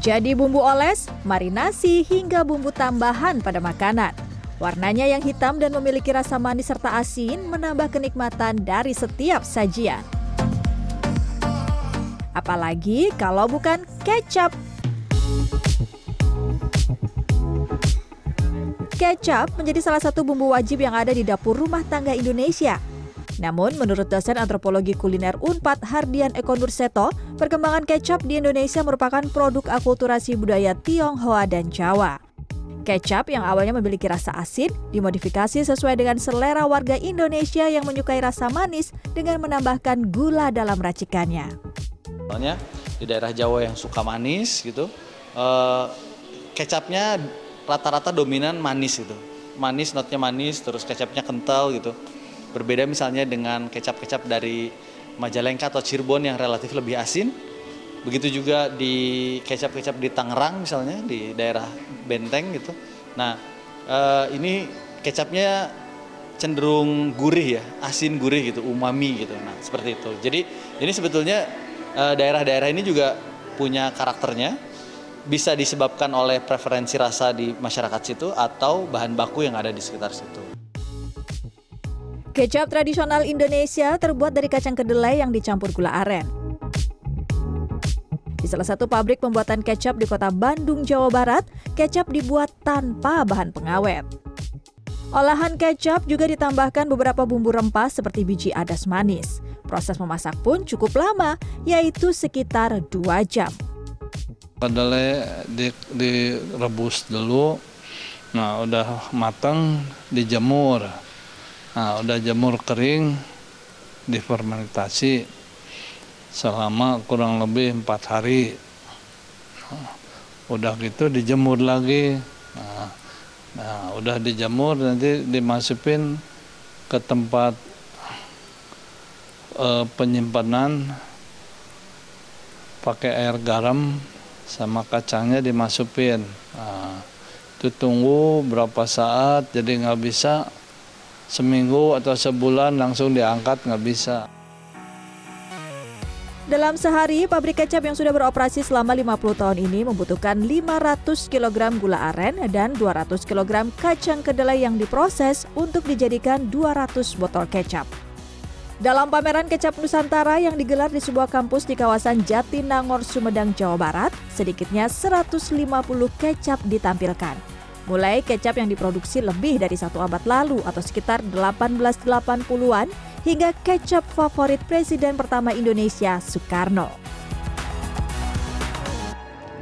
Jadi bumbu oles, marinasi, hingga bumbu tambahan pada makanan. Warnanya yang hitam dan memiliki rasa manis serta asin menambah kenikmatan dari setiap sajian. Apalagi kalau bukan kecap. Kecap menjadi salah satu bumbu wajib yang ada di dapur rumah tangga Indonesia. Namun, menurut dosen antropologi kuliner UNPAD Hardian Eko Nurseto, perkembangan kecap di Indonesia merupakan produk akulturasi budaya Tionghoa dan Jawa. Kecap yang awalnya memiliki rasa asin dimodifikasi sesuai dengan selera warga Indonesia yang menyukai rasa manis dengan menambahkan gula dalam racikannya. Soalnya di daerah Jawa yang suka manis gitu, eh, kecapnya rata-rata dominan manis gitu. Manis, notnya manis, terus kecapnya kental gitu. Berbeda misalnya dengan kecap-kecap dari Majalengka atau Cirebon yang relatif lebih asin, Begitu juga di kecap-kecap di Tangerang misalnya di daerah Benteng gitu. Nah eh, ini kecapnya cenderung gurih ya, asin gurih gitu, umami gitu. Nah seperti itu. Jadi ini sebetulnya eh, daerah-daerah ini juga punya karakternya. Bisa disebabkan oleh preferensi rasa di masyarakat situ atau bahan baku yang ada di sekitar situ. Kecap tradisional Indonesia terbuat dari kacang kedelai yang dicampur gula aren. Di salah satu pabrik pembuatan kecap di kota Bandung, Jawa Barat, kecap dibuat tanpa bahan pengawet. Olahan kecap juga ditambahkan beberapa bumbu rempah seperti biji adas manis. Proses memasak pun cukup lama, yaitu sekitar 2 jam. Kedelai di, direbus dulu, nah udah matang dijemur. Nah udah jemur kering, difermentasi selama kurang lebih empat hari. Nah, udah gitu dijemur lagi. Nah, nah udah dijemur nanti dimasukin ke tempat uh, penyimpanan. Pakai air garam sama kacangnya dimasukin. Nah, itu tunggu berapa saat jadi nggak bisa seminggu atau sebulan langsung diangkat nggak bisa dalam sehari, pabrik kecap yang sudah beroperasi selama 50 tahun ini membutuhkan 500 kg gula aren dan 200 kg kacang kedelai yang diproses untuk dijadikan 200 botol kecap. Dalam pameran kecap Nusantara yang digelar di sebuah kampus di kawasan Jatinangor, Sumedang, Jawa Barat, sedikitnya 150 kecap ditampilkan. Mulai kecap yang diproduksi lebih dari satu abad lalu atau sekitar 1880-an hingga kecap favorit Presiden pertama Indonesia, Soekarno.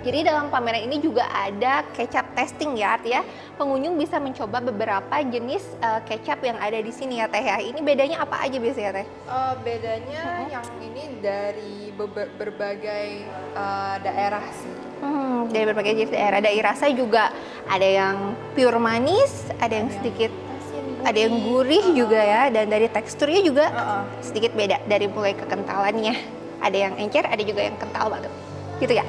Jadi dalam pameran ini juga ada kecap testing ya, artinya pengunjung bisa mencoba beberapa jenis uh, kecap yang ada di sini ya Teh ya. Ini bedanya apa aja biasanya Teh? Uh, bedanya uh -huh. yang ini dari berbagai uh, daerah sih. Hmm, dari berbagai jenis daerah. Dari rasa juga ada yang pure manis, ada yang sedikit ada yang gurih juga ya dan dari teksturnya juga uh -uh. sedikit beda dari mulai kekentalannya ada yang encer ada juga yang kental banget gitu ya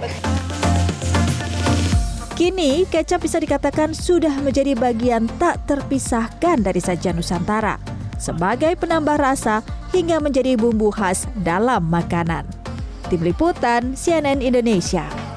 Kini, kecap bisa dikatakan sudah menjadi bagian tak terpisahkan dari sajian Nusantara sebagai penambah rasa hingga menjadi bumbu khas dalam makanan. Tim Liputan CNN Indonesia.